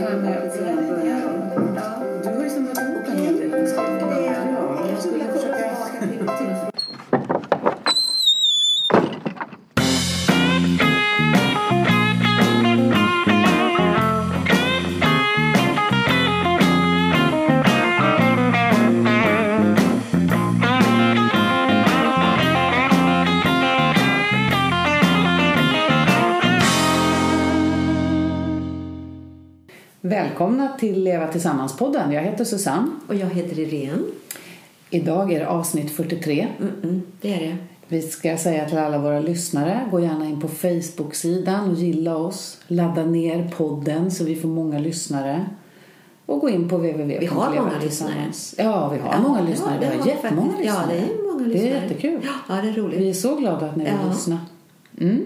här med att Du har ju samlat ihop en hel del. Ja, jag skulle försöka... heter Susanne. Och jag heter Irene. Idag är det avsnitt 43. Mm-mm, det är det. Vi ska säga till alla våra lyssnare, gå gärna in på Facebook-sidan och gilla oss. Ladda ner podden så vi får många lyssnare. Och gå in på www. Vi har många lyssnare. Ja, vi har Ja, många ja, lyssnare. det vi har jättemånga faktiskt. Ja, lyssnare. det är många Det lyssnare. är jättekul. Ja, det är roligt. Vi är så glada att ni vill Ja. lyssna. Mm.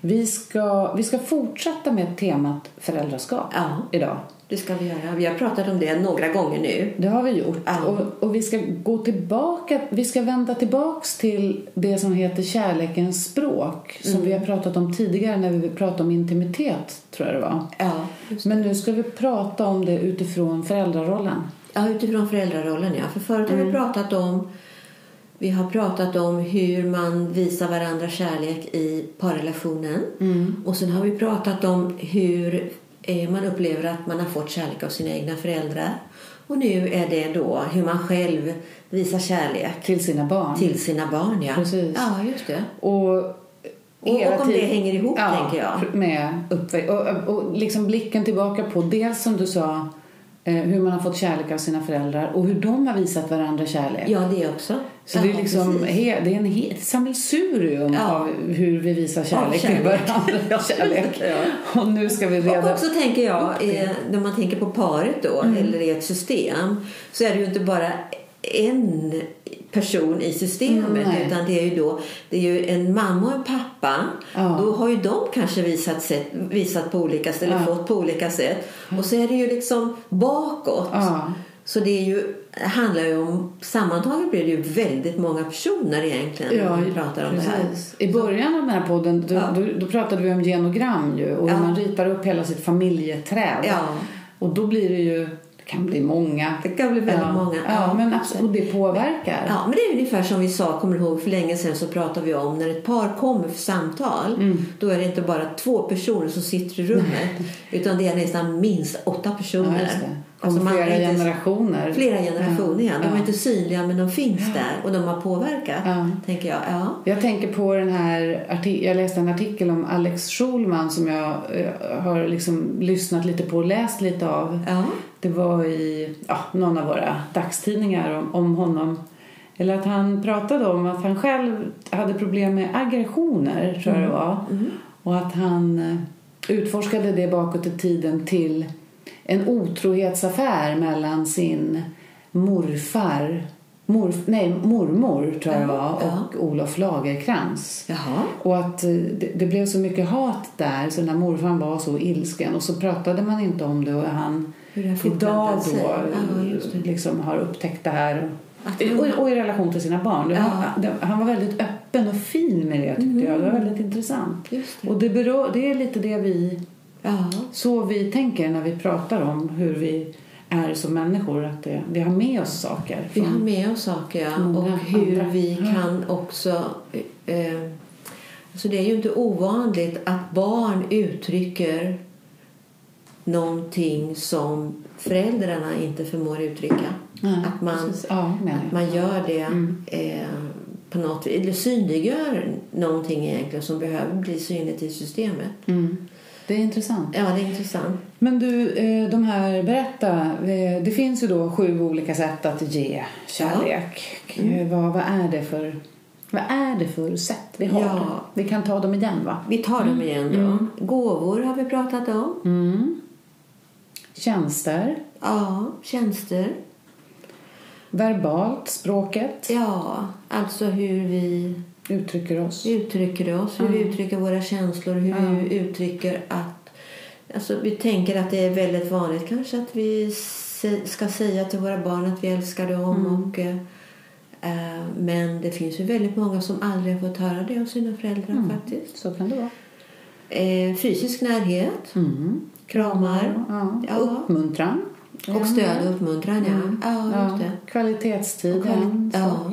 Vi, ska, vi ska fortsätta med temat föräldraskap Ja. idag. Det ska vi göra. Vi har pratat om det några gånger nu. Det har vi gjort. Ja. Och, och vi ska gå tillbaka, vi ska vända tillbaks till det som heter kärlekens språk. Som Mm. vi har pratat om tidigare när vi pratade om intimitet, tror jag det var. Ja, det. Men nu ska vi prata om det utifrån föräldrarollen. ja utifrån föräldrarollen. Ja. För förut har vi pratat om vi har pratat om hur man visar varandra kärlek i parrelationen. Och sen har vi pratat om hur man upplever att man har fått kärlek av sina egna föräldrar. Och nu är det då hur man själv visar kärlek Till sina barn. till sina barn. Ja, Precis. ja just det. Och, Och, och om det hänger ihop, ja, tänker jag. Med uppväxt. Och, och liksom blicken tillbaka på dels som du sa eh, hur man har fått kärlek av sina föräldrar och hur de har visat varandra kärlek. Ja, det också. Så ja, det är liksom he, det är en he, ett sammelsurium Ja. av hur vi visar kärlek, till kärlek. varandra. Ja. kärlek. Ja. Och nu ska vi Och reda också tänker jag, eh, när man tänker på paret då, Mm. eller i ett system, så är det ju inte bara en person i systemet Mm, utan det är ju då det är ju en mamma och en pappa. Ja. Då har ju de kanske visat, sätt, visat på olika sätt, eller Ja. fått på olika sätt. Och så är det ju liksom bakåt. Ja. Så det är ju, handlar ju om, sammantaget blir det ju väldigt många personer egentligen när man pratar om det här. precis. I början av den här podden då, Ja. då, då pratade vi om genogram ju, och hur Ja. man ritar upp hela sitt familjeträd. Ja. Och då blir det ju, kan bli många. Det kan bli väldigt ja. många. Ja, men absolut, och det påverkar. Ja, men det är ungefär som vi sa, kommer du ihåg, för länge sedan så pratade vi om när ett par kommer för samtal. Mm. Då är det inte bara två personer som sitter i rummet. utan det är nästan minst åtta personer. Ja, Alltså, flera inte- generationer. Flera generationer, ja. De Ja. är inte synliga men de finns där och de har påverkat. Ja. Tänker jag. Ja. Jag tänker på den här jag läste en artikel om Alex Schulman som jag eh, har liksom lyssnat lite på och läst lite av. Ja. Det var i ja, någon av våra dagstidningar om, om honom. Eller att han pratade om att han själv hade problem med aggressioner, tror jag det var. Och att han eh, utforskade det bakåt i tiden till en otrohetsaffär mellan sin morfar, morf, nej, mormor tror jag det Ja, var, ja. och Olof Lagerkrans. Jaha. Och att eh, det, det blev så mycket hat där så när morfar var så ilsken och så pratade man inte om det och han idag då Ja, liksom har upptäckt det här. Och, och i relation till sina barn. Ja. Han var väldigt öppen och fin med det tyckte jag. Det var väldigt intressant. Det. Och det, beror, det är lite det vi, Ja. så vi tänker när vi pratar om hur vi är som människor. Att det, vi har med oss saker. Vi har med oss saker ja. och hur andra. vi kan också... Eh, alltså det är ju inte ovanligt att barn uttrycker någonting som föräldrarna inte förmår uttrycka. Nej, att man, ja, att man gör det Mm. eh, på något eller synliggör någonting egentligen som behöver bli synligt i systemet. Mm. Det är intressant. Ja, det är intressant. Men du, eh, de här, berätta. eh, Det finns ju då sju olika sätt att ge kärlek. Eh, Vad, vad, är det för, vad är det för sätt vi har? Ja. Vi kan ta dem igen va? Vi tar dem igen då. Gåvor har vi pratat om. Mm. Tjänster. Ja, tjänster. Verbalt, språket. Ja, alltså hur vi Uttrycker oss. uttrycker oss, hur vi uttrycker våra känslor, hur vi uttrycker att... Alltså vi tänker att det är väldigt vanligt kanske att vi ska säga till våra barn att vi älskar dem. Och, eh, men det finns ju väldigt många som aldrig har fått höra det av sina föräldrar faktiskt. Så kan det vara. Eh, fysisk närhet, Mm. Kramar Ja. Ja. Uppmuntran. och stöd och uppmuntran. Ja, ja, just det. Kvalitetstid. Ja. ja.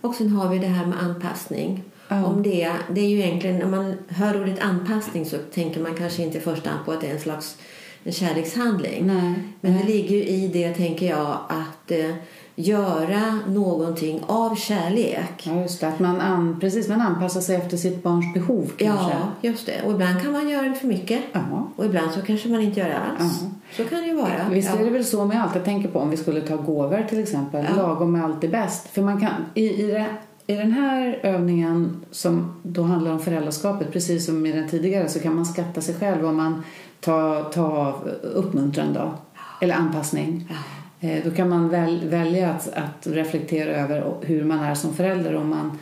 Och sen har vi det här med anpassning. Ja. Om det, det är ju egentligen, när man hör ordet anpassning så tänker man kanske inte i första hand på att det är en slags en kärlekshandling. Nej. Men det ligger ju i det, tänker jag, att eh, göra någonting av kärlek. Ja, just det. Att man, an, precis, man anpassar sig efter sitt barns behov kanske. Ja, just det. Och ibland kan man göra det för mycket. Ja. Och ibland så kanske man inte gör det alls. Ja. Så kan det ju vara. Visst är det väl så med allt. Jag tänker på om vi skulle ta gåvor till exempel. Ja. Lagom är alltid bäst. För man kan, i, i, det, I den här övningen som då handlar om föräldraskapet, precis som i den tidigare, så kan man skatta sig själv om man tar, tar uppmuntran då. Eller anpassning. Ja. Eh, Då kan man väl, välja att, att reflektera över hur man är som förälder om man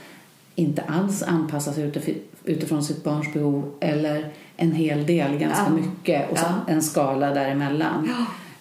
inte alls anpassar sig utif- utifrån sitt barns behov eller en hel del, ganska Ja. mycket och Ja. en skala däremellan.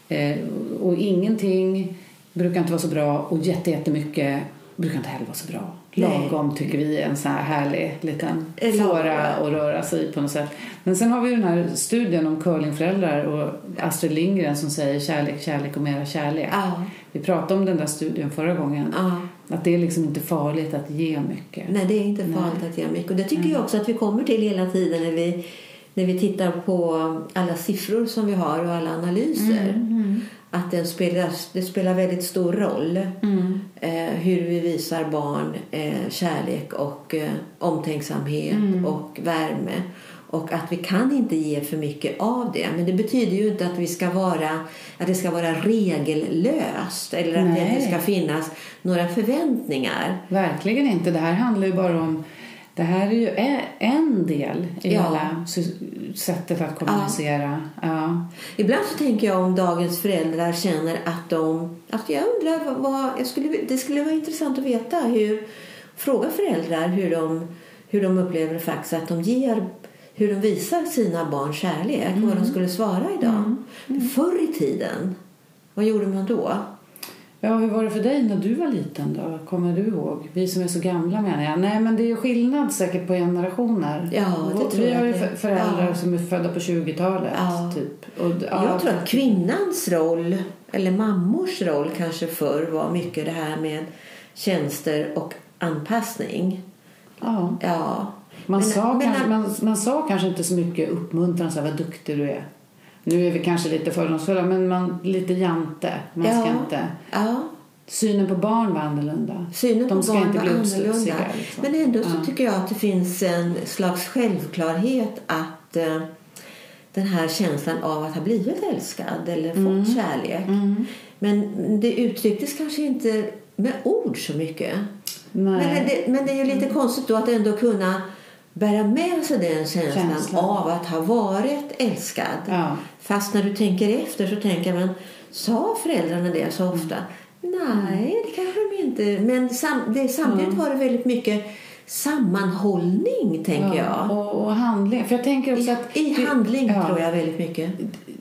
Eh, och ingenting brukar inte vara så bra och jätte, jättemycket brukar inte heller vara så bra. Nej. Lagom tycker vi är en sån här härlig liten fåra att röra sig i på något sätt. Men sen har vi den här studien om curlingföräldrar och Astrid Lindgren som säger kärlek, kärlek och mera kärlek. Ja. Vi pratade om den där studien förra gången. Ja. Att det är liksom inte farligt att ge mycket. Nej, det är inte farligt att göra mycket. Och det tycker jag också att vi kommer till hela tiden när vi, när vi tittar på alla siffror som vi har och alla analyser. Att den spelar, det spelar väldigt stor roll Mm. eh, hur vi visar barn eh, kärlek och eh, omtänksamhet och värme. Och att vi kan inte ge för mycket av det. Men det betyder ju inte att, vi ska vara, att det ska vara regellöst eller att det Nej. inte ska finnas några förväntningar. Verkligen inte. Det här handlar ju bara om... Det här är ju e- en del i Ja. hela sättet att kommunicera. Ja. Ibland så tänker jag om dagens föräldrar känner att de... Alltså jag undrar vad, jag skulle, det skulle vara intressant att veta hur... Fråga föräldrar hur de, hur de upplever faktiskt att de ger... Hur de visar sina barn kärlek. Vad de skulle svara idag. Förr i tiden, vad gjorde man då? Ja, hur var det för dig när du var liten då? Kommer du ihåg? Vi som är så gamla menar jag. Nej, men det är skillnad säkert på generationer. Ja, det Och tror Vi jag har ju föräldrar ja. som är födda på 20-talet, Ja. typ. Och, ja, Jag tror att kvinnans roll, eller mammors roll kanske förr var mycket det här med tjänster och anpassning. ja. Ja. Man, Men- sa men- kanske, man, man sa kanske inte så mycket uppmuntran, så här, vad duktig du är. Nu är vi kanske lite fördomsfulla, men man, lite jante. Man ska Ja. inte... Ja. Synen på barn var annorlunda. Synen De på ska barn inte bli annorlunda. Liksom. Men ändå så Ja. tycker jag att det finns en slags självklarhet att eh, den här känslan av att ha blivit älskad eller Mm. fått kärlek. Men det uttrycktes kanske inte med ord så mycket. Nej. Men det, men det är ju lite konstigt då att ändå kunna bära med sig den känslan, Känslan. av att ha varit älskad. Ja. Fast när du tänker efter så tänker man, sa föräldrarna det så ofta? Nej, det kanske de inte. Men sam, det, samtidigt var det väldigt mycket sammanhållning, tänker ja. jag. Och, och handling. För jag tänker också att... I det- handling ja. tror jag väldigt mycket.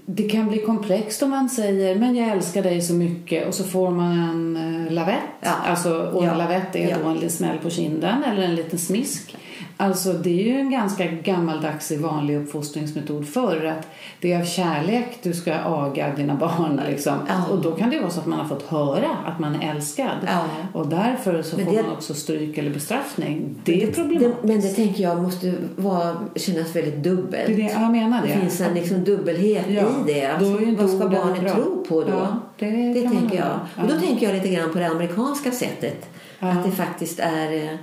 Det kan bli komplext om man säger men jag älskar dig så mycket och så får man en uh, lavett. Ja. Alltså, och en lavett är då en liten smäll på kinden eller en liten smisk. Alltså det är ju en ganska gammaldags vanlig uppfostringsmetod förr att det är av kärlek du ska aga dina barn liksom. Ja. Och då kan det vara så att man har fått höra att man är älskad. Ja. Och därför så Men får det- man också stryk eller bestraffning. Det är Det, problematiskt. men det tänker jag måste vara, kännas väldigt dubbelt. Det det, jag menar det. Det finns en liksom dubbelhet Ja, i det. Alltså, vad ska barnet tro på då? Det det tänker jag. Och då tänker jag lite grann på det amerikanska sättet. Att det faktiskt är...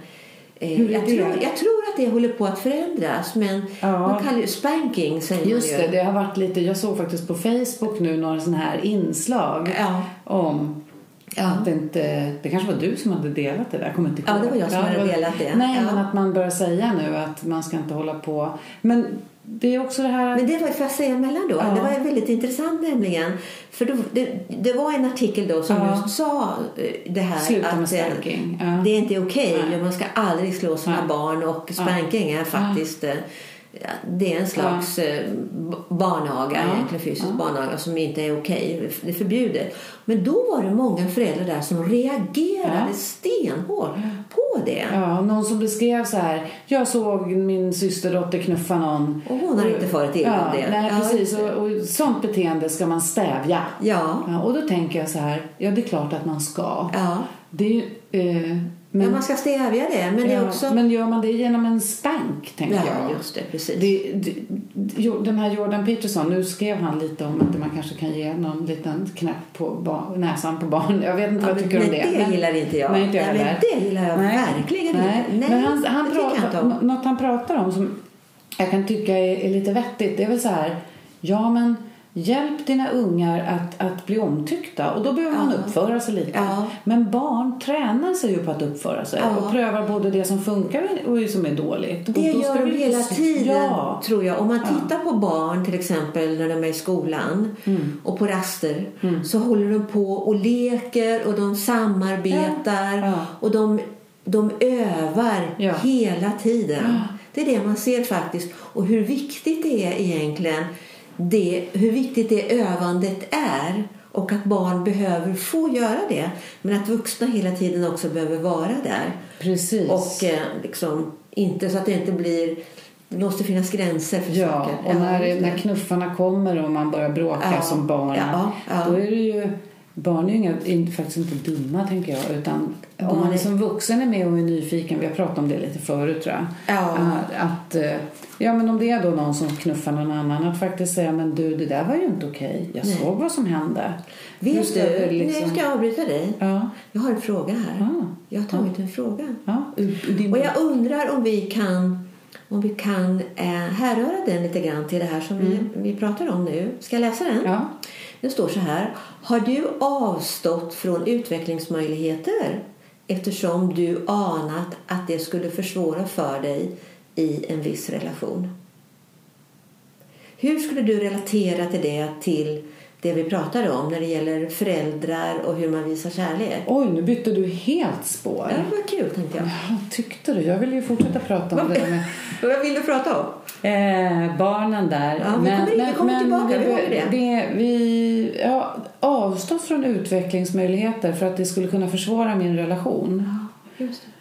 eh, Hur jag, tror, jag tror att det håller på att förändras. Men Ja. man kallar det spanking säger Just det, det har varit lite, jag såg faktiskt på Facebook nu några sådana här inslag Ja. om Ja. att det inte, det kanske var du som hade delat det där, jag kommer inte Ja, ihåg. det var jag som hade delat det. Nej, Ja. men att man börjar säga nu att man ska inte hålla på. Men det är också det här... Men det var, får jag säga emellan då? Ja. Det var väldigt intressant nämligen. För då, det, det var en artikel då som Ja. just sa eh, det här Sluta att eh. Ja. det är inte okej. Nej. Man ska aldrig slå sina barn och spanking är faktiskt eh, ja, det är en slags eh, b- barnaga, Ja. egentligen fysisk Ja. barnaga som inte är okej. Det är förbjudet. Men då var det många föräldrar där som reagerade Ja. stenhårt på det. Ja, någon som beskrev så här. Jag såg min systerdotter knuffa någon. Och hon har inte farit illa ja, av det. Nej, Ja, precis. Och, och sånt beteende ska man stävja. Ja. Ja, och då tänker jag så här. Ja, det är klart att man ska. Ja. Det är eh, men, Men man ska stävja det. Men det är ja, också... men gör man det genom en spank, tänker ja, jag. just det. Precis. Det, det, den här Jordan Peterson, nu skrev han lite om att man kanske kan ge någon liten knäpp på barn, näsan på barn. Jag vet inte Ja, vad jag men- tycker om men det. det gillar inte jag. Nej, inte jag Nej, men det gillar jag verkligen nej. inte. Nej, men han, han pratar. Något han pratar om som jag kan tycka är, är lite vettigt, det är väl så här, ja men Hjälp dina ungar att, att bli omtyckta och då behöver man uppföra sig lite. Men barn tränar sig ju på att uppföra sig och prövar både det som funkar och det som är dåligt. Det gör de vi- hela tiden, Ja. tror jag. Om man tittar på barn till exempel när de är i skolan och på raster så håller de på och leker och de samarbetar och de, de övar hela tiden. Det är det man ser faktiskt. Och hur viktigt det är egentligen, det, hur viktigt det övandet är och att barn behöver få göra det. Men att vuxna hela tiden också behöver vara där. Precis. Och eh, liksom, inte så att det inte blir... Det måste finnas gränser för Ja, saker. och när, när knuffarna kommer och man börjar bråka Ja, som barn, ja, ja. då är det ju... Barn är ju inga, faktiskt inte dumma, tänker jag. Utan om man är- som vuxen är med och är nyfiken, vi har pratat om det lite förut tror jag. Ja. Att, eh, ja, men om det är då någon som knuffar någon annan, att faktiskt säga men du, det där var ju inte okej. Jag Nej. såg vad som hände. Vet du, vi liksom- nu ska jag avbryta dig. Ja, Jag har en fråga här. Ah. Jag har tagit en fråga. ja. din- Och jag undrar om vi kan, om vi kan eh, härröra den lite grann till det här som vi, vi pratar om nu. Ska jag läsa den? Mm. Ja. Det står så här. Har du avstått från utvecklingsmöjligheter eftersom du anat att det skulle försvåra för dig i en viss relation? Hur skulle du relatera till det till det vi pratade om när det gäller föräldrar och hur man visar kärlek? Oj, nu bytte du helt spår. Ja, det var kul tänkte jag. Ja, tyckte du? Jag vill ju fortsätta prata om det där med Vad vill du prata om? Eh, barnen där. Ja, vi kommer in- vi kommer tillbaka, vi håller det. det vi ja, avstått från utvecklingsmöjligheter för att det skulle kunna försvåra min relation. Just det.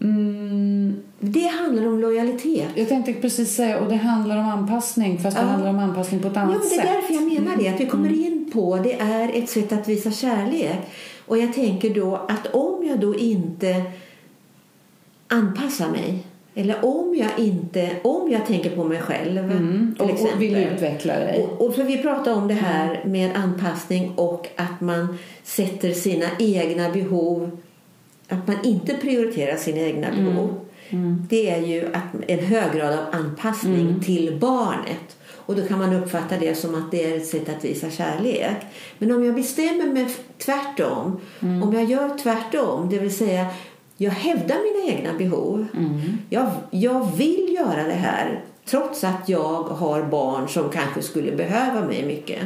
Mm, det handlar om lojalitet. jag tänkte precis säga, och det handlar om anpassning fast det Ja. handlar om anpassning på ett Ja, annat men det är sätt. därför jag menar det. Att vi kommer in på det är ett sätt att visa kärlek. Och jag tänker då att om jag då inte anpassar mig eller om jag inte, om jag tänker på mig själv Mm, och, exempel. och vill utveckla dig. Och, och för vi pratar om det här med anpassning och att man sätter sina egna behov, att man inte prioriterar sina egna behov. Det är ju att en hög grad av anpassning till barnet. Och då kan man uppfatta det som att det är ett sätt att visa kärlek. Men om jag bestämmer mig tvärtom, om jag gör tvärtom, det vill säga jag hävdar mina egna behov. Jag, jag vill göra det här trots att jag har barn som kanske skulle behöva mig mycket.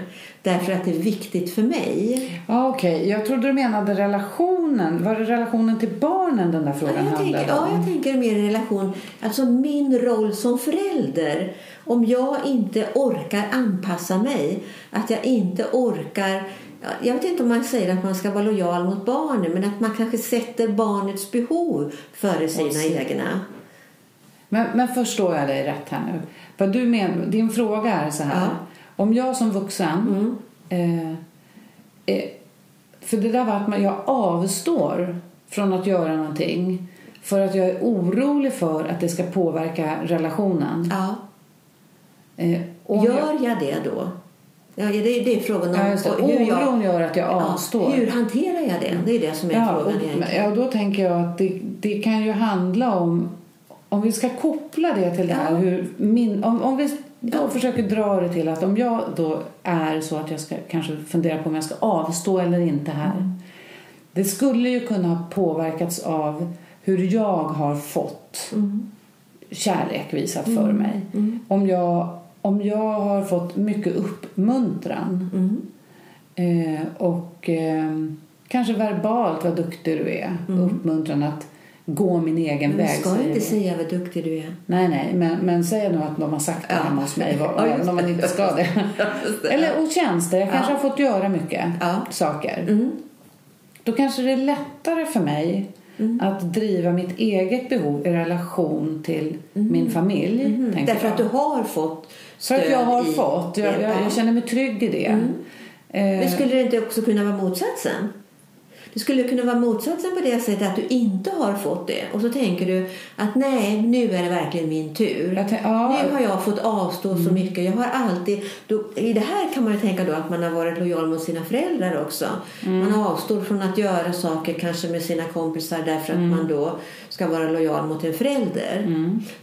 Därför att det är viktigt för mig. Ja, Okej, jag trodde du menade relationen. Var det relationen till barnen den där Ja, frågan jag, handlade tänker, ja, om? jag tänker mer relation, alltså min roll som förälder. Om jag inte orkar anpassa mig, att jag inte orkar ja, jag vet inte om man säger att man ska vara lojal mot barnen men att man kanske sätter barnets behov före sina sin- egna. Men, men förstår jag dig rätt här nu? Vad du men, din fråga är så här. Ja. Om jag som vuxen... Eh, eh, för det där var att man, jag avstår från att göra någonting för att jag är orolig för att det ska påverka relationen. Ja. Eh, Gör jag det då? Ja, det, är- det är frågan om ja, det. och hur jag, Oron gör att jag avstår. hur hanterar jag det? Det är det som är Ja, och, frågan egentligen. ja, då tänker jag att det, det kan ju handla om om vi ska koppla det till det här Ja. hur min, om, om vi då försöker dra det till att om jag då är så att jag ska kanske fundera på om jag ska avstå eller inte här. Mm. Det skulle ju kunna ha påverkats av hur jag har fått Mm. kärlek visat för mig. Om, jag, om jag har fått mycket uppmuntran Mm. Eh, och eh, kanske verbalt vad duktig du är. Uppmuntran att gå min egen Mm. Men väg. du ska inte säga vad duktig du är. Nej, nej, men, men säg nu att de har sagt det Ja. hemma hos mig, Ja, även om man inte ska det. Eller och tjänster, jag kanske Ja. har fått göra mycket Ja. saker. Mm. Då kanske det är lättare för mig att driva mitt eget behov i relation till min familj. Mm. Därför jag. att du har fått För stöd att jag har i fått. Jag, jag, Ja. jag känner mig trygg i det. Eh, Men skulle det inte också kunna vara motsatsen? Det skulle kunna vara motsatsen på det sättet att du inte har fått det. Och så tänker du att nej, nu är det verkligen min tur. Ja. Nu har jag fått avstå så mycket. Jag har alltid... Då, I det här kan man ju tänka då att man har varit lojal mot sina föräldrar också. Man avstår från att göra saker kanske med sina kompisar därför att man då ska vara lojal mot en förälder.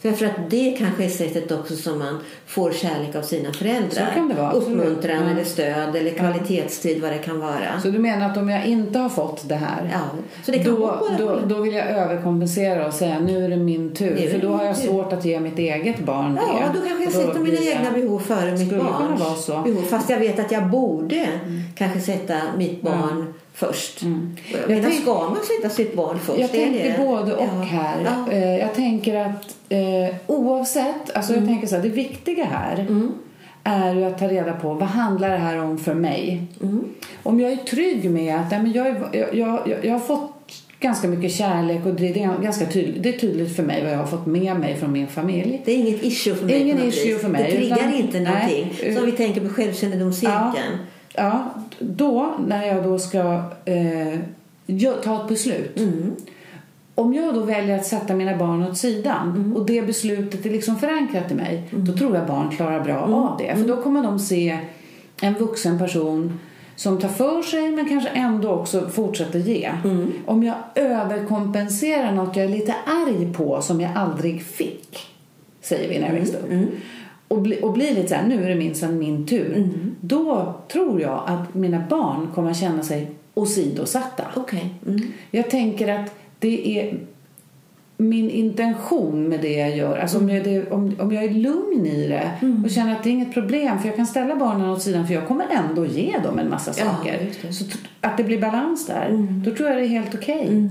För att det kanske är sättet också som man får kärlek av sina föräldrar. Så kan det vara. Uppmuntran Ja. eller stöd eller kvalitetstid vad det kan vara. Så du menar att om jag inte har fått det här Ja, så det kan då, vara då, då vill jag överkompensera och säga nu är det min tur. Det För då har jag tur. svårt att ge mitt eget barn det. Ja, då kanske jag sätter mina egna behov före mitt barns. Mm. behov. Fast jag vet att jag borde kanske sätta mitt barn först. Mm. Jag menar, tänk- ska man sätta sitt barn först? Jag tänker det. både och Ja. här. Ja. Eh, Jag tänker att eh, oavsett, alltså Mm. jag tänker så här, det viktiga här är ju att ta reda på vad handlar det här om för mig. Mm. Om jag är trygg med att nej, men jag, är, jag, jag, jag har fått ganska mycket kärlek och det, är ganska tydligt, det är tydligt för mig vad jag har fått med mig från min familj. Det är inget issue för mig. Ingen issue för mig, Det triggar utan- inte nej, någonting. eh, Som vi tänker på självkännedomscirkeln. Ja, då när jag då ska eh, ta ett beslut. Mm. Om jag då väljer att sätta mina barn åt sidan Mm. och det beslutet är liksom förankrat i mig, då tror jag barn klarar bra Mm. av det. För då kommer de se en vuxen person som tar för sig men kanske ändå också fortsätter ge. Mm. Om jag överkompenserar något jag är lite arg på som jag aldrig fick, säger vi när jag växte upp. Och, bli, och blir lite så här, nu är det minsann min tur. Då tror jag att mina barn kommer känna sig åsidosatta. Okej. Mm. Jag tänker att det är min intention med det jag gör. Alltså om, jag, det, om, om jag är lugn i det och känner att det är inget problem för jag kan ställa barnen åt sidan för jag kommer ändå ge dem en massa Ja, saker. Så att det blir balans där, då tror jag det är helt okej.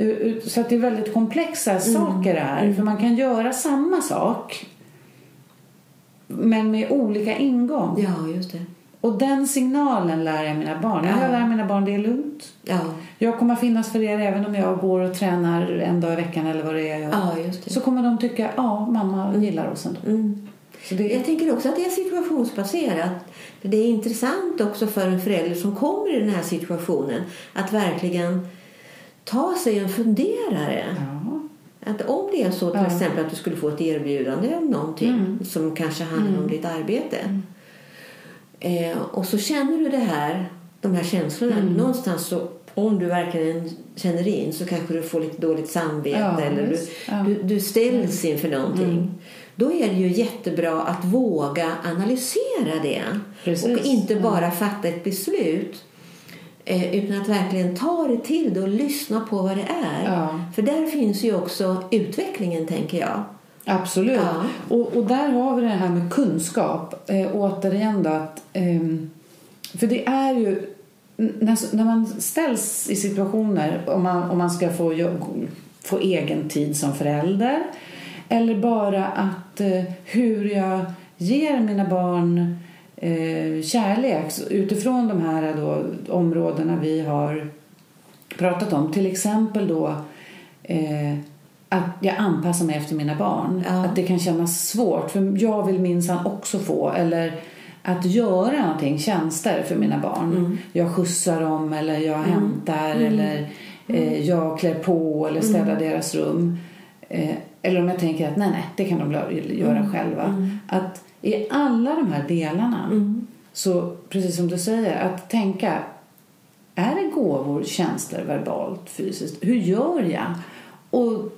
Uh, uh, Så att det är väldigt komplexa saker det här. För man kan göra samma sak men med olika ingång. Ja, just det. Och den signalen lär jag mina barn. Jag Ja. lär mina barn det är lugnt. Ja, Jag kommer finnas för er även om jag går och tränar en dag i veckan eller vad det är jag ja just det. Så kommer de tycka, ja, mamma gillar oss ändå. Mm. Det, Jag tänker också att det är situationsbaserat. Det är intressant också för en förälder som kommer i den här situationen att verkligen ta sig en funderare. ja. Att om det är så till Ja. exempel att du skulle få ett erbjudande om någonting som kanske handlar om ditt arbete. Eh, och så känner du det här, de här känslorna. Någonstans så, om du verkligen känner in så kanske du får lite dåligt samvete Ja, eller du. Ja. du, du ställs inför någonting. Då är det ju jättebra att våga analysera det. Precis. Och inte bara fatta ett beslut. Eh, utan att verkligen ta det till det och lyssna på vad det är. Ja. För där finns ju också utvecklingen, tänker jag. Absolut. Ja. Och, och där har vi det här med kunskap. Eh, återigen då att... ehm, för det är ju... När, när man ställs i situationer om man, om man ska få, jo- få egen tid som förälder eller bara att eh, hur jag ger mina barn eh, kärlek utifrån de här då, områdena vi har pratat om. Till exempel då eh, att jag anpassar mig efter mina barn. Ja. Att det kan kännas svårt för jag vill minsann också få eller att göra någonting, tjänster för mina barn. Mm. Jag skjutsar dem eller jag hämtar eller eh, jag klär på eller städar Mm. deras rum. Eh, eller om jag tänker att nej, nej, det kan de göra Mm. själva. Att i alla de här delarna så, precis som du säger, att tänka är det gåvor, tjänster, verbalt, fysiskt? Hur gör jag? Och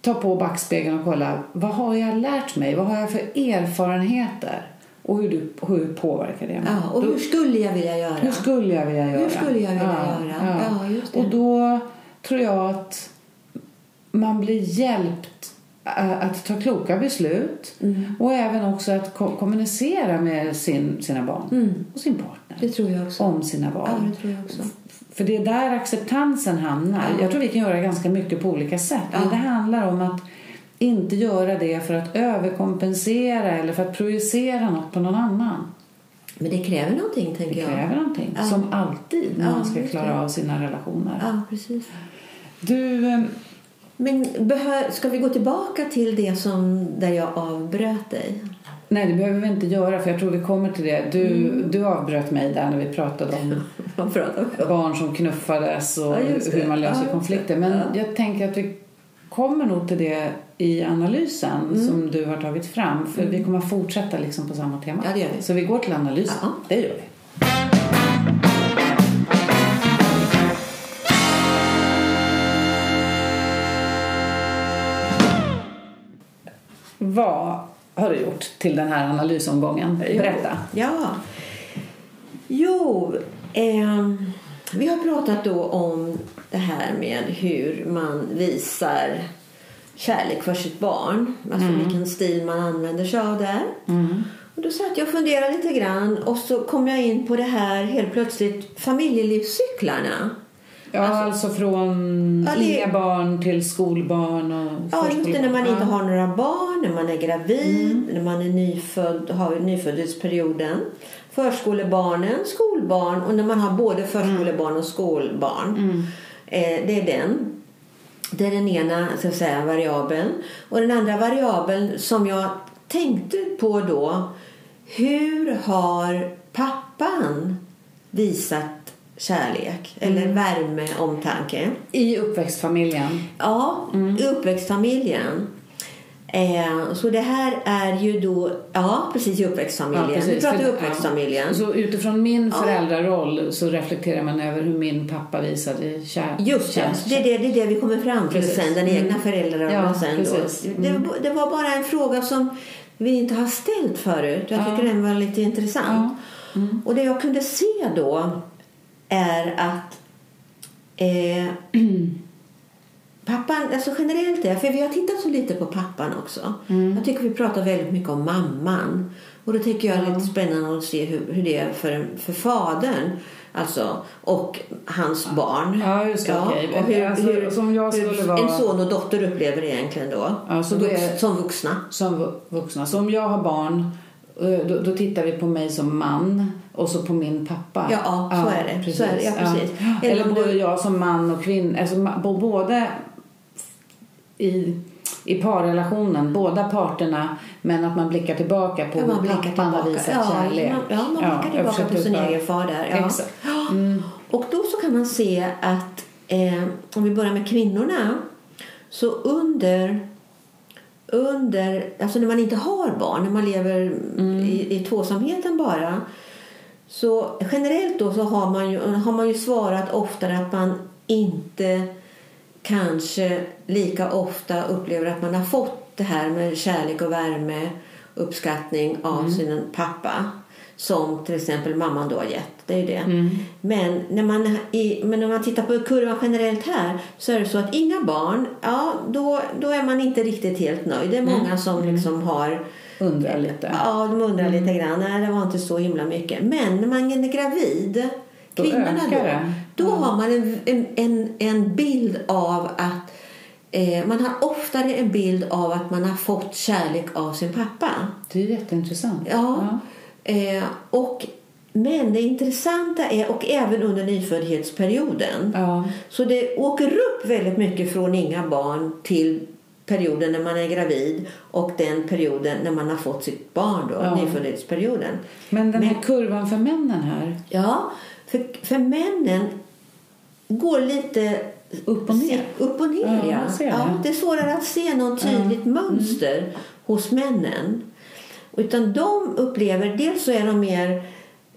ta på backspegeln och kolla vad har jag lärt mig? Vad har jag för erfarenheter? Och hur, du, hur påverkar det mig? Ja, och Då- hur skulle jag vilja göra? hur skulle jag vilja göra? skulle jag vilja göra? Ja, det. Och då tror jag att man blir hjälpt att ta kloka beslut Mm. och även också att ko- kommunicera med sin, sina barn och sin partner Det jag om sina val. Mm. Ja, det tror jag också. För det är där acceptansen hamnar. Ja. Jag tror vi kan göra ganska mycket på olika sätt. Ja. Men det handlar om att inte göra det för att överkompensera eller för att projicera något på någon annan. Men det kräver någonting, Det tänker jag. kräver någonting. Ja. Som alltid när man ska klara det. av sina relationer. Ja, precis. Du, eh, Men ska vi gå tillbaka till det som där jag avbröt dig? nej det behöver vi inte göra för jag tror vi kommer till det. Du, Mm. du avbröt mig där när vi pratade om barn som knuffades och Ja, hur man löser Ja, konflikter. Men Ja. jag tänker att vi kommer nog till det i analysen Mm. som du har tagit fram. För vi kommer att fortsätta liksom på samma tema. Så vi går till analysen. Det gör vi. Vad har du gjort till den här analysomgången? Berätta. Ja. Jo, ehm, vi har pratat då om det här med hur man visar kärlek för sitt barn. Alltså vilken stil man använder sig av där. Och då satt jag och funderade lite grann och så kom jag in på det här helt plötsligt familjelivscyklarna. Ja, alltså, från Ja, det- inga barn till skolbarn och Ja, det. När man inte har några barn, när man är gravid, när man är nyfödd, har nyföddhetsperioden. Förskolebarnen, skolbarn och när man har både förskolebarn och skolbarn. Eh, det är den. Det är den ena så att säga, variabeln. Och den andra variabeln som jag tänkte på då. Hur har pappan visat kärlek eller värme, omtanke? I uppväxtfamiljen. Ja, i uppväxtfamiljen. Eh, så det här är ju då, ja precis i uppväxtfamiljen. Vi pratar uppväxtfamiljen. Ja. Så utifrån min föräldraroll så reflekterar man över hur min pappa visade kär, Just det, kär- det är det, det är det vi kommer fram till Precis. sen, den egna föräldrarollen Ja, sen precis. då. Det, det var bara en fråga som vi inte har ställt förut. Jag tycker den var lite intressant. Och det jag kunde se då är att eh, pappan, alltså generellt är, för vi har tittat så lite på pappan också. Jag tycker vi pratar väldigt mycket om mamman. Och då tycker jag det är lite spännande att se hur, hur det är för, för fadern. Alltså, och hans barn. Ja, just det, okej. och hur, Alltså, hur, som jag hur skulle vara- en son och dotter upplever egentligen då. Ja, så då är- som vuxna. som vu- vuxna. Så om jag har barn eh, då, då tittar vi på mig som man och så på min pappa. Ja, ja, så är det. Så är det, ja, precis. Eller, Eller om både du- jag som man och kvinna. Alltså, både i, i parrelationen, båda parterna, men att man blickar tillbaka på Ja, man blickar pappan har tillbaka. visat Ja, kärlek. man- ja, man blickar tillbaka på sin egen far där, ja. Exakt. Och då så kan man se att eh, om vi börjar med kvinnorna så under under, alltså när man inte har barn, när man lever i, i tvåsamheten bara så generellt då så har man ju, har man ju svarat oftare att man inte kanske lika ofta upplever att man har fått det här med kärlek och värme uppskattning av sin pappa som till exempel mamman då har gett. Det är det. Men, när man, i, men när man tittar på kurvan generellt här så är det så att inga barn, ja då, då är man inte riktigt helt nöjd. Det är många som liksom har Undrar lite. Ja, de undrar Mm. lite grann. Nej, det var inte så himla mycket. Men när man är gravid, Då kvinnorna då, det. då har man en, en, en, en bild av att eh, man har oftare en bild av att man har fått kärlek av sin pappa. Det är jätteintressant. Ja. Eh, och, men det intressanta är, och även under nyföddhetsperioden, Ja. så det åker upp väldigt mycket från inga barn till perioden när man är gravid och den perioden när man har fått sitt barn då, Ja. nyföddhetsperioden. Men den Men- här kurvan för männen här. Ja, för, för männen går lite Upp och ner. Upp och ner, Ja, ja. ja. det. är svårare att se något tydligt mönster hos männen. Utan de upplever, dels så är de mer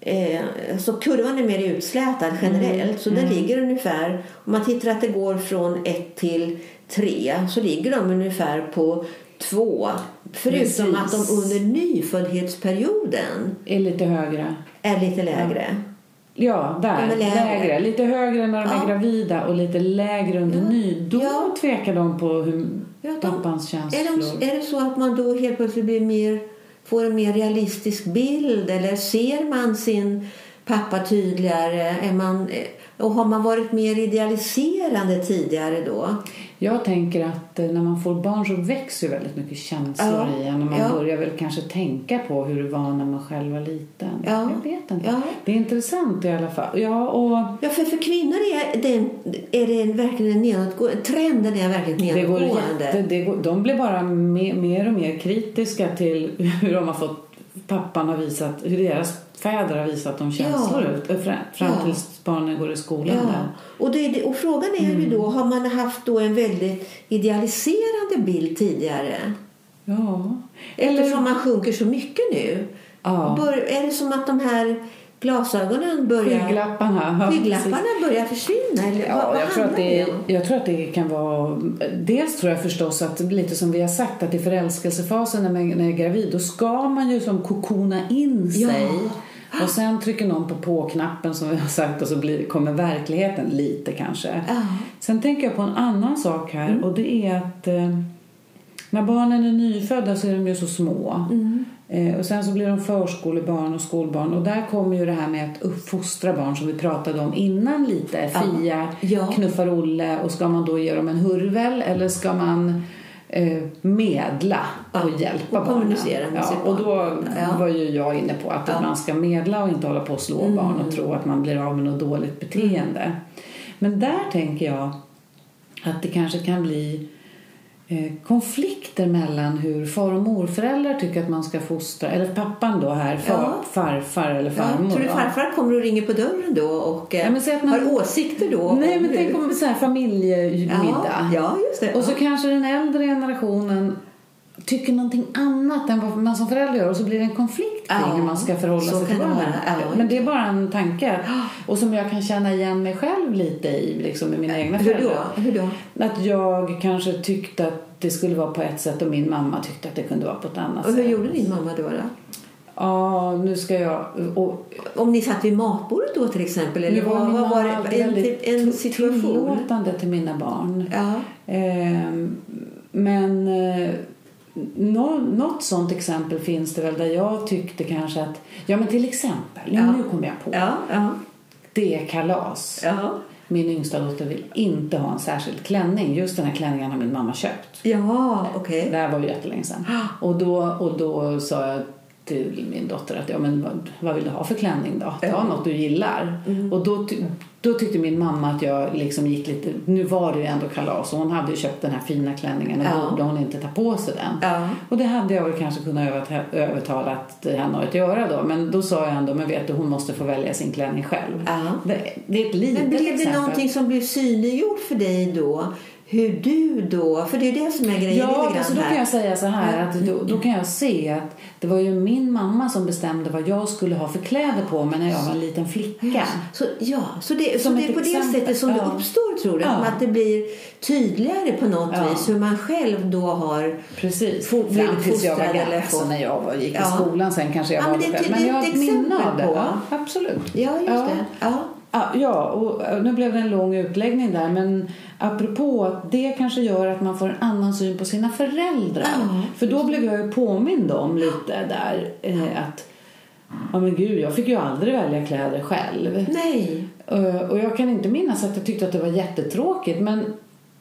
Eh, så kurvan är mer utslätad generellt. Så den ligger ungefär, om man tittar att det går från 1 till 3 så ligger de ungefär på 2. Förutom Precis. att de under nyföddhetsperioden Är lite högre. är lite lägre. Ja, där. De är lägre. lägre. Lite högre när de Ja. är gravida och lite lägre under ny. Då Ja. tvekar de på hur Ja, de- pappans Är, känslor. de, är det så att man då helt plötsligt blir mer, får en mer realistisk bild eller ser man sin pappa tydligare? Är man, och har man varit mer idealiserande tidigare då? Jag tänker att eh, när man får barn så växer ju väldigt mycket känslor Ja. i en och man Ja. börjar väl kanske tänka på hur det var när man själv var liten. Ja. Jag vet inte. Ja. Det är intressant i alla fall. Ja, och Ja, för, för kvinnor är, den, är det en, verkligen en nedåtgående... Trenden är verkligen det går nedåtgående. jätte, det går, de blir bara mer, mer och mer kritiska till hur de har fått pappan har visat, hur deras fäder har visat dem känslor Ja. ut. eh, Fram, Ja. tills barnen går i skolan Ja. Och, det, och frågan är Mm. ju då, har man haft då en väldigt idealiserande bild tidigare? Ja. Eftersom man sjunker så mycket nu. Ja. Bör, är det som att de här glasögonen börjar... Skygglapparna. Skygglapparna börjar försvinna? Eller vad, Ja, vad jag tror, att det, om? jag tror att det kan vara... Dels tror jag förstås att, lite som vi har sagt, att i förälskelsefasen när man är gravid, då ska man ju som kokona in Ja. Och sen trycker någon på på-knappen som vi har sagt och så blir, kommer verkligheten lite kanske. Mm. Sen tänker jag på en annan sak här och det är att eh, när barnen är nyfödda så är de ju så små. Mm. Eh, och sen så blir de förskolebarn och skolbarn och där kommer ju det här med att uppfostra barn som vi pratade om innan lite. Fia, Ja. knuffar Olle och ska man då ge dem en hurvel eller ska man medla och Ja, hjälpa och barnen? ja, Och då. Ja. var ju jag inne på att. Mm. man ska medla och inte hålla på att slå barn och tro att man blir av med något dåligt beteende. Men där tänker jag att det kanske kan bli eh, konflikter mellan hur far och morföräldrar tycker att man ska fostra, eller pappan då här, far, Ja. farfar eller Ja, farmor. tror du farfar kommer och ringer på dörren då och eh, Ja, man- har åsikter då? Nej men hur- tänk om så här familjemiddag. Ja, ja, just det. Och så kanske den äldre generationen tycker någonting annat än vad man som förälder gör och så blir det en konflikt kring Ja, hur man ska förhålla sig till barnen. Ja. Men det är bara en tanke och som jag kan känna igen mig själv lite i liksom i mina egna Hur då? Hur då? Att jag kanske tyckte att det skulle vara på ett sätt och min mamma tyckte att det kunde vara på ett annat Och hur sätt. gjorde din mamma då? då? Ja, nu ska jag... Och, Om ni satt vid matbordet då till exempel? Eller var vad, vad var det? En, väldigt en situation? tillåtande till mina barn. Ja. Ehm, men eh, nå, något sånt exempel finns det väl där jag tyckte kanske att, ja men till exempel, nu, Ja. nu kom jag på, Ja, ja, det är kalas. ja. Min yngsta dotter vill inte ha en särskild klänning. Just den här klänningen har min mamma köpt. Ja, okej. Det här var ju jättelänge sedan. Och då, och då sa jag till min dotter att ja, men vad, vad vill du ha för klänning då? Ta Ja. något du gillar. Mm. Och då, då tyckte min mamma att jag liksom gick lite, nu var det ju ändå kalas och hon hade ju köpt den här fina klänningen och Ja. borde hon inte ta på sig den. Ja. Och det hade jag väl kanske kunnat överta- övertala henne att göra då. Men då sa jag ändå, men vet du hon måste få välja sin klänning själv. Ja. Det, det är ett litet Men blev det exempel. någonting som blev synliggjort för dig då? Hur du då? För det är det som är grejen Ja, lite grann alltså då kan jag säga så här att då, då kan jag se att det var ju min mamma som bestämde vad jag skulle ha för kläder på mig när jag var en liten flicka. Så, ja, så det, så Som det är på det exempel, sättet som det ja. uppstår tror du? Ja. Att det blir tydligare på något Ja. vis hur man själv då har... Precis. Fo- Fram tills jag var eller alltså när jag var, gick i skolan sen kanske jag Ja, var men det- det- Men det jag har ett minne av det. på. Absolut. Ja, just det. Ja. Ja, ja, och eh, nu blev det en lång utläggning där men apropå att det kanske gör att man får en annan syn på sina föräldrar. Ja, För då blev jag ju påmind om lite där eh, att ja men gud, jag fick ju aldrig välja kläder själv. Nej. Eh, Och jag kan inte minnas att jag tyckte att det var jättetråkigt men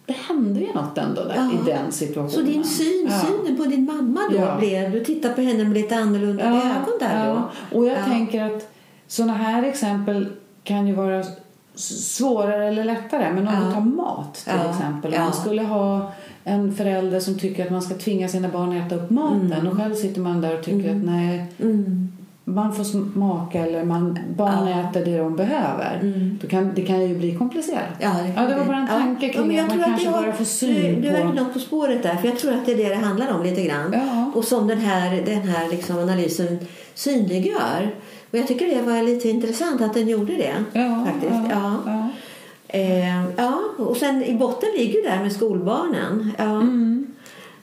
det hände ju något ändå där Ja. i den situationen. Så din syn, Ja. synen på din mamma då Ja. blev... Du tittar på henne med lite annorlunda ögon där då? Ja. Och jag Ja. tänker att sådana här exempel kan ju vara svårare eller lättare. Men om Ja. vi tar mat till Ja. exempel. Om Ja. man skulle ha en förälder som tycker att man ska tvinga sina barn att äta upp maten Mm. och själv sitter man där och tycker att nej, Mm. man får smaka eller man, barn Ja. äter det de behöver. Mm. Då kan, det kan ju bli komplicerat. Ja, Ja, det var bara en tanke kring men jag att man kanske det har- bara får du, syn du är på... något på spåret där, för jag tror att det är det det handlar om lite grann. Och som den här, den här liksom analysen synliggör. Och jag tycker det var lite intressant att den gjorde det. Ja, faktiskt. ja, Ja. ja. Eh, ja, och sen i botten ligger ju där med skolbarnen. Ja. Mm.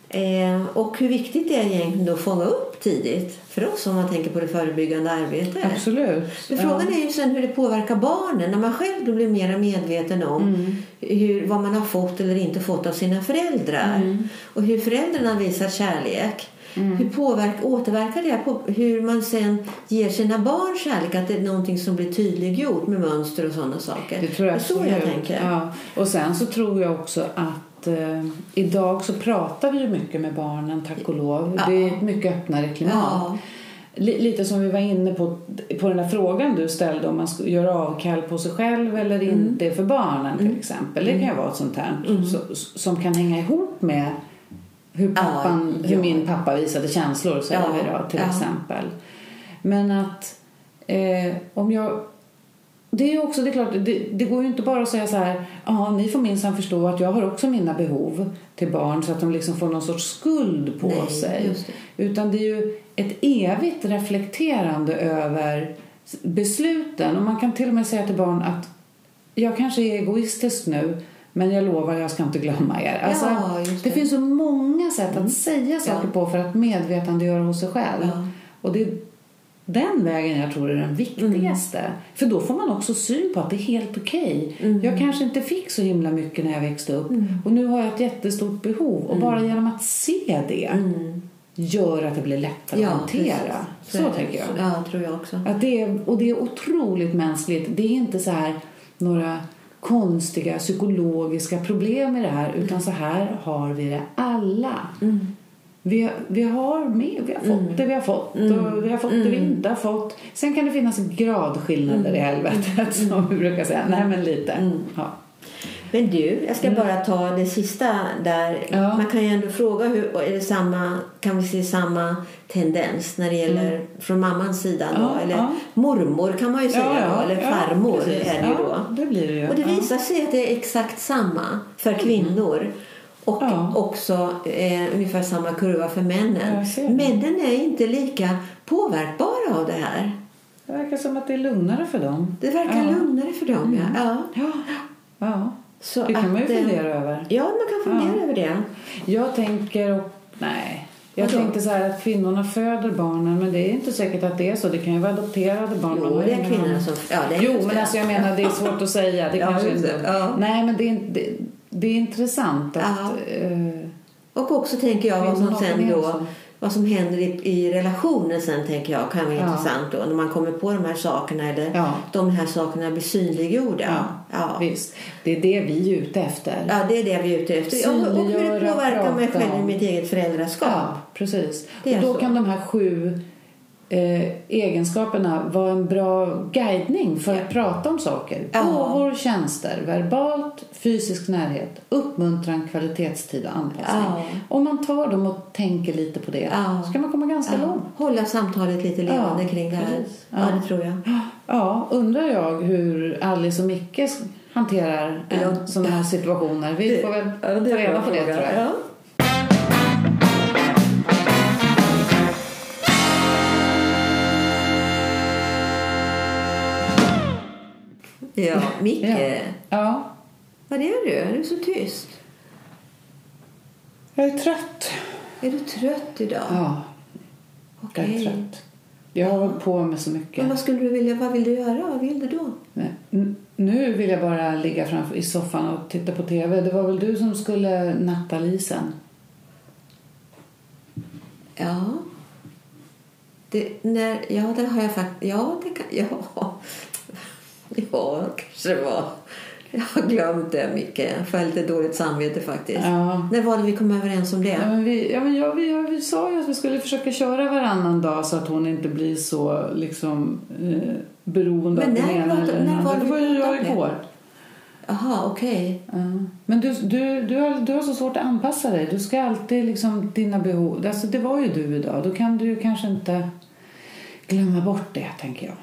Eh, och hur viktigt det är egentligen att fånga upp tidigt för oss om man tänker på det förebyggande arbetet. Absolut. Men Ja. frågan är ju sen hur det påverkar barnen när man själv då blir mer medveten om Mm. hur, vad man har fått eller inte fått av sina föräldrar Mm. och hur föräldrarna visar kärlek. Hur påverk, återverkar det på hur man sen ger sina barn kärlek? Att det är någonting som blir tydliggjort med mönster och sådana saker. Det tror jag är så jag tänker. Ja. Och sen så tror jag också att eh, idag så pratar vi ju mycket med barnen, tack och lov. Ja. Det är ett mycket öppnare klimat. Ja. Li- Lite som vi var inne på, på den där frågan du ställde om man ska göra avkall på sig själv eller Mm. inte för barnen till exempel. Det kan ju vara ett sånt här så, som kan hänga ihop med hur, pappan, Ja, hur ja. min pappa visade känslor säger Ja, vi då till exempel. Men att eh, om jag det är också, det är klart, det, det går ju inte bara att säga så här, ja ni får minsann förstå att jag har också mina behov till barn så att de liksom får någon sorts skuld på Nej, sig. det. Utan det är ju ett evigt reflekterande över besluten och man kan till och med säga till barn att jag kanske är egoistisk nu men jag lovar jag ska inte glömma er. Alltså, Ja, det. det. finns så många sätt att säga saker Ja. på för att medvetandegöra hos sig själv. Ja. Och det är den vägen jag tror är den viktigaste. Mm. För då får man också syn på att det är helt okej. Mm. Jag kanske inte fick så himla mycket när jag växte upp och nu har jag ett jättestort behov. Och bara genom att se det gör att det blir lättare att hantera. precis. Så, det. tänker jag. Ja, tror jag också. Att det är, och det är otroligt mänskligt. Det är inte så här några konstiga psykologiska problem i det här utan så här har vi det alla. Vi, vi har med, vi har fått det vi har fått och vi har fått det vi inte har fått. Sen kan det finnas gradskillnader i helvetet som vi brukar säga. Nej men lite. Ja. Men du, jag ska bara ta det sista där. Ja. Man kan ju ändå fråga, hur, är det samma, kan vi se samma tendens när det gäller från mammans sida då? Ja, eller ja. mormor kan man ju säga då, eller farmor är det ju då. Det blir det ju. Och det visar sig att det är exakt samma för kvinnor. Och Ja. också eh, ungefär samma kurva för männen. Männen är inte lika påverkbara av det här. Det verkar som att det är lugnare för dem. Det verkar lugnare för dem. Ja. Ja. Ja. Så Det kan man ju att, eh, fundera över. Ja, man kan fundera Ja. över det. Jag tänker... Och, nej. Jag Vadå? tänkte så här att kvinnorna föder barnen men det är inte säkert att det är så. Det kan ju vara adopterade barn. Jo, det är kvinnorna som... Ja, det är Jo, men alltså jag menar det är svårt att säga. Det Ja, kanske inte... Ja. Nej, men det är, det, det är intressant att... Ja. eh, Och också tänker jag vad som sen då sig. Vad som händer i, i relationen sen tänker jag kan vara Ja. intressant då när man kommer på de här sakerna eller Ja. de här sakerna blir synliggjorda. ja, Ja. visst. Det är det vi är ute efter. Ja, det är det vi är ute efter. Ja, och hur det Synliggöra, påverkar mig själv i mitt eget föräldraskap. Ja, precis. Och då så. kan de här sju eh, egenskaperna vara en bra guidning för att prata om saker. Gåvor, tjänster, verbalt, fysisk närhet, uppmuntran, kvalitetstid och anpassning. Om man tar dem och tänker lite på det så kan man komma ganska långt. Hålla samtalet lite levande kring det här. Ja. Det tror jag. Ja, undrar jag hur Alice och Micke hanterar Ja. sådana här situationer. Vi får väl Ja, ta reda på det tror jag. Ja. Ja, Micke. Ja. ja. Vad är du? Är du så tyst? Jag är trött. Är du trött idag? Ja, jag Okej. är trött. Jag har hållit på med så mycket. Men vad skulle du vilja? Vad vill du göra? Vad vill du då? Nej, Nu vill jag bara ligga framför i soffan och titta på TV. Det var väl du som skulle natta Lisen? Ja. Det, när, ja, det har jag faktiskt... Ja, det kan... Ja. Ja, kanske det var. Jag har glömt det, Micke. Jag får lite dåligt samvete faktiskt. Ja. När var det vi kom överens om Ja, det? men vi, ja, men jag, vi, ja, vi sa ju att vi skulle försöka köra varannan dag så att hon inte blir så liksom, eh, beroende Men av den ena eller den andra. det var ju jag igår. Jaha, okej. Ja. Men du, du, du, har, du har så svårt att anpassa dig. Du ska alltid liksom dina behov. Alltså, det var ju du idag. Då kan du kanske inte glömma bort det, tänker jag.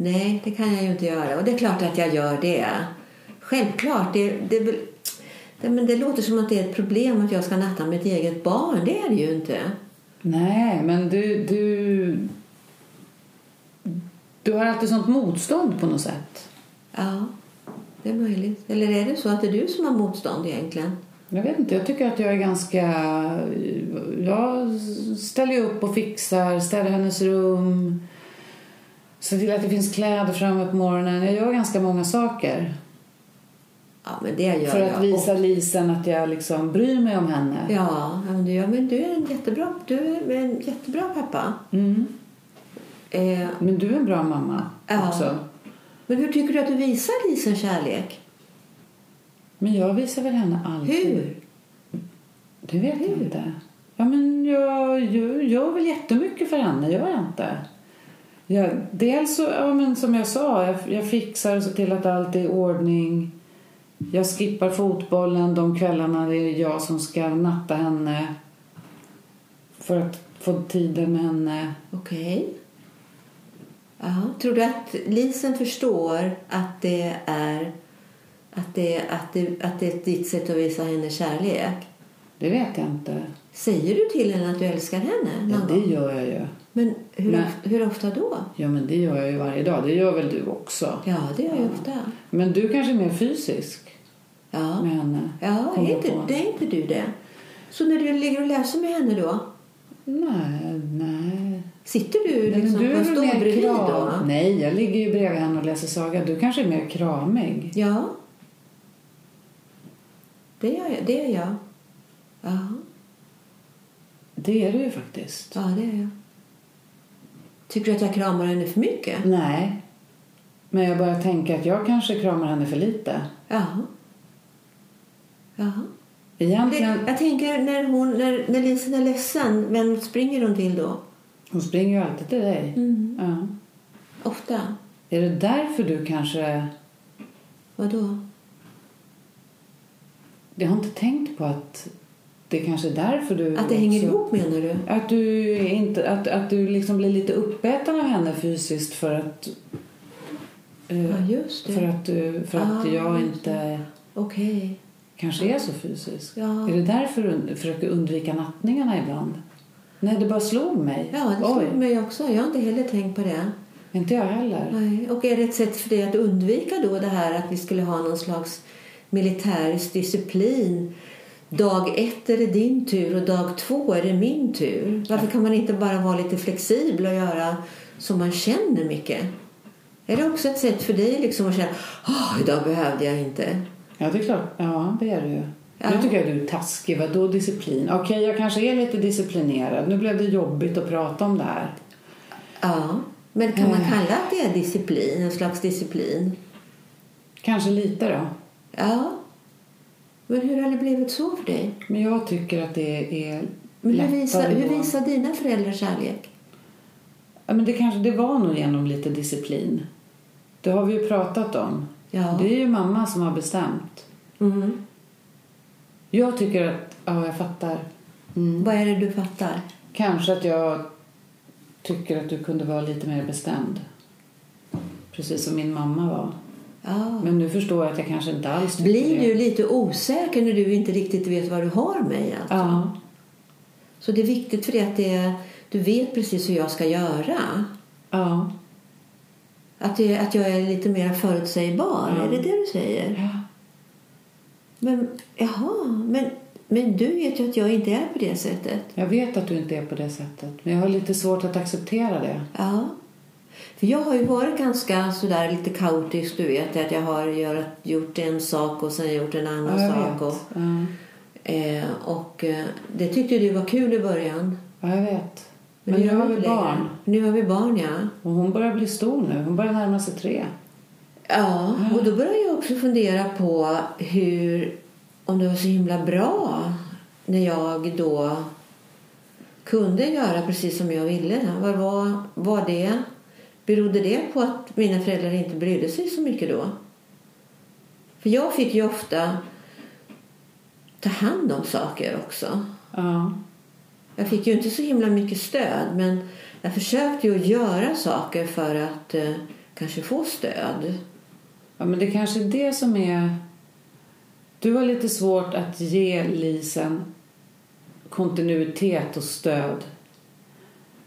Nej, det kan jag ju inte göra. Och det är klart att jag gör det. Självklart. Det, det, det, men det låter som att det är ett problem att jag ska natta mitt eget barn. Det är det ju inte. Nej, men du, du... Du har alltid sånt motstånd på något sätt. Ja, det är möjligt. Eller är det så att det är du som har motstånd egentligen? Jag vet inte, jag tycker att jag är ganska... Jag ställer upp och fixar, städar hennes rum. Ser till att det finns kläder framme på morgonen. Jag gör ganska många saker. Ja, men det gör För jag. att visa Lisen att jag liksom bryr mig om henne. Ja, men du, ja, men du är en jättebra, du är en jättebra pappa. Mm. Eh, Men du är en bra mamma Ja. också. men hur tycker du att du visar Lisen kärlek? Men jag visar väl henne alltid. Hur? Det vet jag inte. Ja, men jag gör, gör väl jättemycket för henne, gör jag inte? Jag, dels så, ja, men som jag sa, jag, jag fixar och ser till att allt är i ordning. Jag skippar fotbollen de kvällarna det är jag som ska natta henne för att få tiden med henne. Okej. Ja. Tror du att Lisen förstår att det är att det, att, det, att det är ditt sätt att visa henne kärlek? Det vet jag inte. Säger du till henne att du älskar henne? Ja, det gör jag ju. Men hur, Men- of- hur ofta då? Ja, men det gör jag ju varje dag. Det gör väl du också? Ja, det gör jag ofta. Men du kanske är mer fysisk Ja, med henne? ja är inte, det är inte du det? Så när du ligger och läser med henne då? Nej, nej. Sitter du liksom du på en stol bredvid då? Nej, jag ligger ju bredvid henne och läser saga. Du kanske är mer kramig. Ja. Det gör jag. Det är jag. Ja, Det är du ju faktiskt. ja det är jag. Tycker du att jag kramar henne för mycket? Nej. Men jag börjar tänka att jag kanske kramar henne för lite. Ja. Ja. Det, Egentligen, jag tänker när, hon, när, när Lisen är ledsen, vem springer hon till då? hon springer ju alltid till dig. Mm. Ja. Ofta. Är det därför du kanske... Vadå? Jag har inte tänkt på att det kanske är därför du... Att det hänger också- ihop menar du? Att du, inte, att, att du liksom blir lite uppäten av henne fysiskt för att... eh, Ja. För att, du, för att Ah, jag inte Okej. kanske är så fysisk. Ja. Är det därför du försöker undvika nattningarna ibland? Nej, det bara slog mig. Ja, det Oj, slog mig också. Jag har inte heller tänkt på det. inte jag heller. Nej. Och är det ett sätt för dig att undvika då det här att vi skulle ha någon slags militärisk disciplin? Dag ett är det din tur och dag två är det min tur. Varför kan man inte bara vara lite flexibel och göra som man känner mycket? Är det också ett sätt för dig liksom att känna åh, idag behövde jag inte? Ja, det är klart. Ja, det är det ju. Ja. Nu tycker jag du är taskig. Vadå disciplin? Okej, jag kanske är lite disciplinerad. Nu blev det jobbigt att prata om det här. Ja, men kan man Eh. kalla att det är disciplin? En slags disciplin? Kanske lite då. Ja. Men hur har det blivit så för dig? Men jag tycker att det är Men hur visar, hur visar dina föräldrar kärlek? Ja, men det kanske det var nog genom lite disciplin. Det har vi ju pratat om. Ja. Det är ju mamma som har bestämt. Mm. Jag tycker att, ja jag fattar. Mm. Vad är det du fattar? Kanske att jag tycker att du kunde vara lite mer bestämd. Precis som min mamma var. Ja. Men nu förstår jag att jag kanske inte alls Blir det. du lite osäker när du inte riktigt vet vad du har mig? Alltså? Ja. Så det är viktigt för dig att det du vet precis hur jag ska göra? Ja. Att, det, att jag är lite mer förutsägbar? Är det det du säger? ja. Men, jaha, men, men du vet ju att jag inte är på det sättet. Jag vet att du inte är på det sättet. Men jag har lite svårt att acceptera det. Ja. För jag har ju varit ganska sådär lite kaotisk, du vet. Att jag har gör, gjort en sak och sen gjort en annan Ja, sak. Och, Ja. eh, och eh, det tyckte du var kul i början. ja, jag vet. Men det nu har vi längre. barn. Nu har vi barn, ja. Och hon börjar bli stor nu. Hon börjar närma sig tre. Ja, och då började jag också fundera på hur, om det var så himla bra när jag då kunde göra precis som jag ville. Vad var, var det? Berodde det på att mina föräldrar inte brydde sig så mycket då? För jag fick ju ofta ta hand om saker också. Ja. Jag fick ju inte så himla mycket stöd men jag försökte ju göra saker för att eh, kanske få stöd. ja, men det kanske är det som är... Du har lite svårt att ge Lisen kontinuitet och stöd.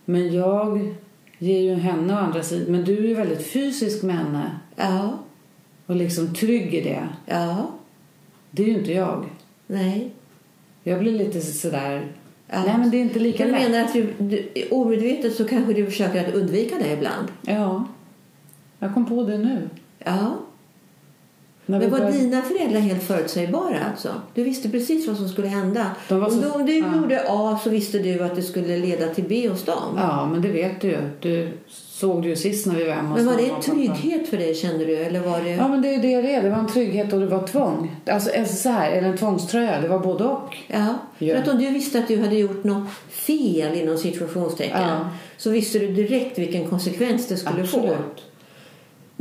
Men jag ger ju henne å andra sidan. Men du är ju väldigt fysisk med henne Ja, och liksom trygg i det. ja, Det är ju inte jag. nej. Jag blir lite sådär... Ja. Nej, men det är inte lika Du lätt. menar att du, du, omedvetet så kanske du försöker att undvika det ibland? Ja. Jag kom på det nu. Ja. Men var började- dina föräldrar helt förutsägbara alltså? Du visste precis vad som skulle hända. Om så- du, om du ja. gjorde A så visste du att det skulle leda till B hos dem. Ja, men det vet du ju. Du såg det ju sist när vi var hemma Men var det en trygghet för dig kände du? Eller var det... Ja, men det är det det är. Det var en trygghet och det var tvång. Alltså, alltså så här, eller en tvångströja. Det var både och. Ja, Ja. för att om du visste att du hade gjort något fel inom situationstecken Ja. så visste du direkt vilken konsekvens det skulle få.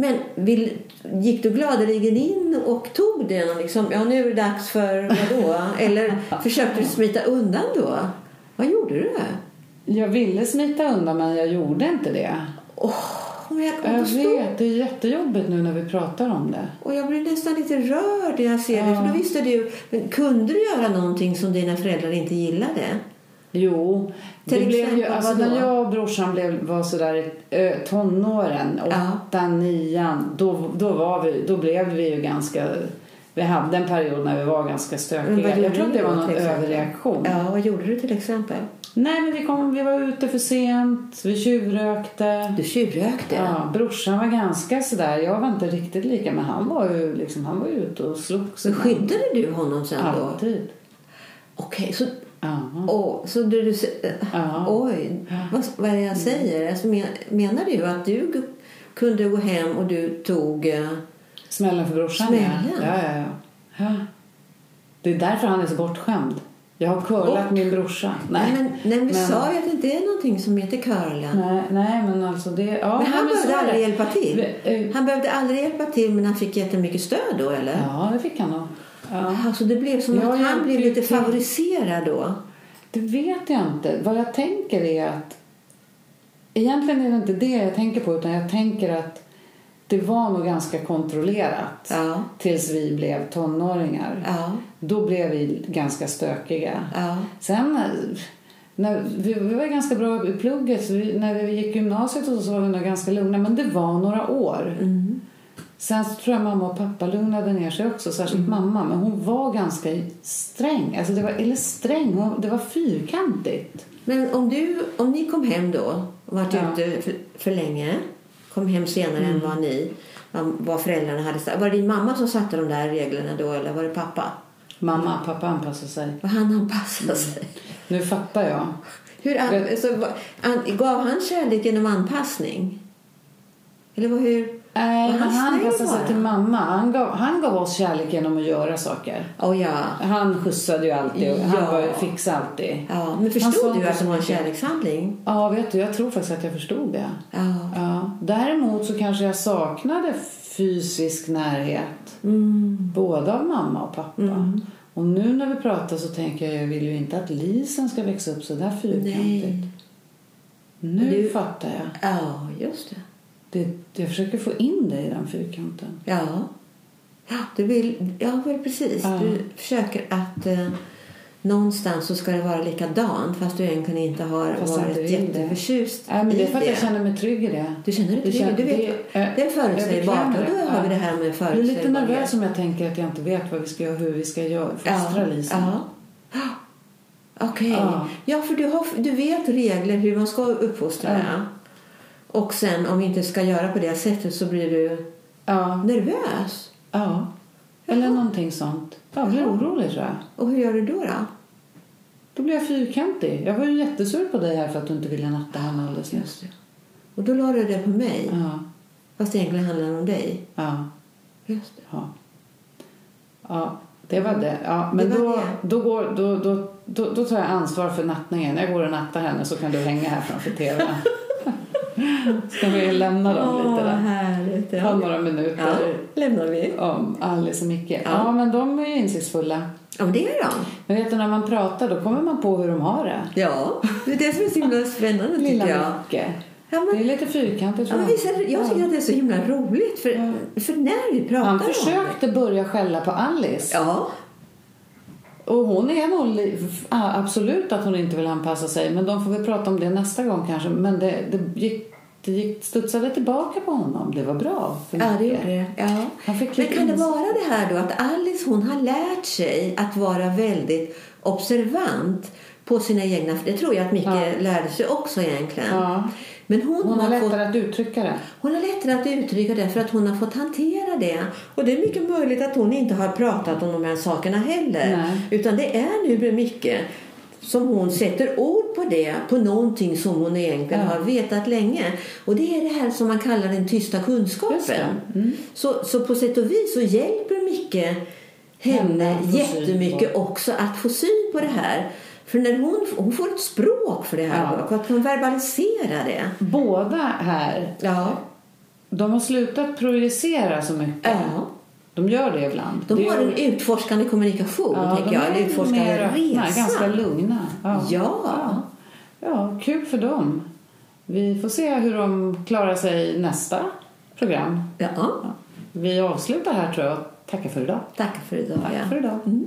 Men vill, gick du gladeligen in och tog den och liksom, ja nu är det dags för vadå? Eller försökte du smita undan då? Vad gjorde du? Jag ville smita undan men jag gjorde inte det. Men jag Jag vet, det är jättejobbigt nu när vi pratar om det. och jag blir nästan lite rörd när jag ser det. Ja. För då visste du, men kunde du göra någonting som dina föräldrar inte gillade? Jo, det Till blev ju, alltså vadå? när jag och brorsan blev, var sådär i tonåren, åttan, nian, då, då, var vi, då blev vi ju ganska... Vi hade en period när vi var ganska stökiga. Jag tror att det var någon överreaktion. Ja, vad gjorde du till exempel? Nej, men vi, kom, vi var ute för sent, vi tjuvrökte. Du tjuvrökte? Ja, brorsan var ganska sådär, jag var inte riktigt lika, men han var ju, liksom, han var ute och slogs. Skyddade du honom sen då? Alltid. Okej, så, Ja. åh, så du, du, Ja. oj, vad, vad är det jag säger? Alltså, men, menar du att du kunde gå hem och du tog... eh, Smällen för brorsan, Smällen? ja. Ja, ja, ja. Det är därför han är så bortskämd. Jag har curlat Och- min brorsa. Nej, Nej, men, nej, vi men- sa ju att det inte är någonting som heter curla. nej, nej, men alltså det... Ja, Men han sa behövde aldrig det. hjälpa till. Eh, Han behövde aldrig hjälpa till men han fick jättemycket stöd då eller? Ja, det fick han nog. Ja. Alltså det blev som Ja, att han blev lite favoriserad då. Det vet jag inte. Vad jag tänker är att... Egentligen är det inte det jag tänker på, utan jag tänker att det var nog ganska kontrollerat Ja, tills vi blev tonåringar. ja, Då blev vi ganska stökiga. ja. Sen när vi, vi var ganska bra i plugget. Vi, när vi gick gymnasiet och så, så var vi nog ganska lugna. Men det var några år. Mm. Sen så tror jag mamma och pappa lugnade ner sig också. Särskilt Mm. mamma. Men hon var ganska sträng. Alltså det var, eller sträng, hon, det var fyrkantigt. Men om, du, om ni kom hem då och varit Ja. ute för, för länge, kom hem senare än vad ni vad föräldrarna hade sagt. Var det din mamma som satte de där reglerna då eller var det pappa? Mamma och pappa anpassade sig. Var han anpassade sig? Nu fattar jag. Hur an, Vet- så, vad- an, gav han kärlek genom anpassning? Eller hur? Nej, Var men han han anpassade sig till mamma. Han gav, han gav oss kärlek genom att göra saker. Oh, ja. Han skjutsade ju alltid. och Han Ja. var, ju- fixade alltid. ja. Men Han förstod sa du att det så var en kärlekshandling? Ja, vet du, jag tror faktiskt att jag förstod det. Ja. Ja. Däremot så kanske jag saknade fysisk närhet. Mm. Både av mamma och pappa. Och nu när vi pratar så tänker jag, jag vill ju inte att Lisen ska växa upp så där fyrkantigt. Nej. Nu Du- fattar jag. Ja, just det. Det, jag försöker få in det i den fyrkanten. Ja. Ja, du vill, ja väl precis. Ja. Du försöker att eh, någonstans så ska det vara likadant fast du egentligen inte har Fast varit det. jätteförtjust Nej, men det är för att jag känner mig trygg i det. Du känner dig Det trygg? känner- Du vet, det- det, eh, är förutsägbart. Och då har vi Ja. det här med Jag är lite förutsägbarhet. nervös om jag tänker att jag inte vet vad vi ska göra, hur vi ska göra, fostra Lisen. Ja. Okej. Ja. Ja, för du, har, du vet regler hur man ska uppfostra. Ja. Och sen om vi inte ska göra på det sättet så blir du Ja. nervös. ja. Eller Jaha. någonting sånt. Jag blir Jaha. orolig tror jag. Och hur gör du då? då? Då blir jag fyrkantig. Jag var ju jättesur på dig här för att du inte ville natta henne alldeles nyss. Det. Och då la du det på mig. Ja. Fast det egentligen handlar om dig. Ja. Just det. Ja. Ja. Det var det. Ja, men Det då, det. då, går, då, då, då, då tar jag ansvar för nattningen. Jag går och nattar henne så kan du hänga här framför tvn. Ska vi lämna dem lite där? härligt. Ta några minuter Ja, lämnar vi. om Alice och Micke. Ja. Ja. men de är ju insiktsfulla. Ja, det är de. Men vet du, när man pratar då kommer man på hur de har det. Ja, det är det som är så himla spännande Lilla tycker jag. Micke. Ja, Det men, är lite fyrkantigt ja, visst det, jag tycker att det är så himla roligt. För, för när vi pratar Han om det. försökte börja skälla på Alice. Ja, Och hon är nog absolut att hon inte vill anpassa sig. Men de får vi prata om det nästa gång kanske. Men det, det, gick, det gick, studsade tillbaka på honom. Det var bra. ja det gjorde det. Ja. Men kan det vara det här då att Alice hon har lärt sig att vara väldigt observant på sina egna... Det tror jag att Micke Ja. lärde sig också egentligen. Ja. Men hon, Hon har har fått lättare att uttrycka det. hon har lättare att uttrycka det för att hon har fått hantera det. Och det är mycket möjligt att hon inte har pratat om de här sakerna heller. Nej. Utan det är nu mycket som hon sätter ord på det, på någonting som hon egentligen Ja. har vetat länge. Och det är det här som man kallar den tysta kunskapen. Mm. Så, så på sätt och vis så hjälper mycket henne jättemycket också att få syn på det här. För när hon, hon får ett språk för det här Ja. och att hon verbaliserar det. Båda här, Ja. de har slutat projicera så mycket. ja. De gör det ibland. De det har en utforskande kommunikation, ja, tänker jag. En utforskande mer resa. ganska lugna. Ja. Ja. ja. Kul för dem. Vi får se hur de klarar sig nästa program. Ja. Vi avslutar här tror jag. Tackar för idag. Tack för idag. Tack för idag. Mm.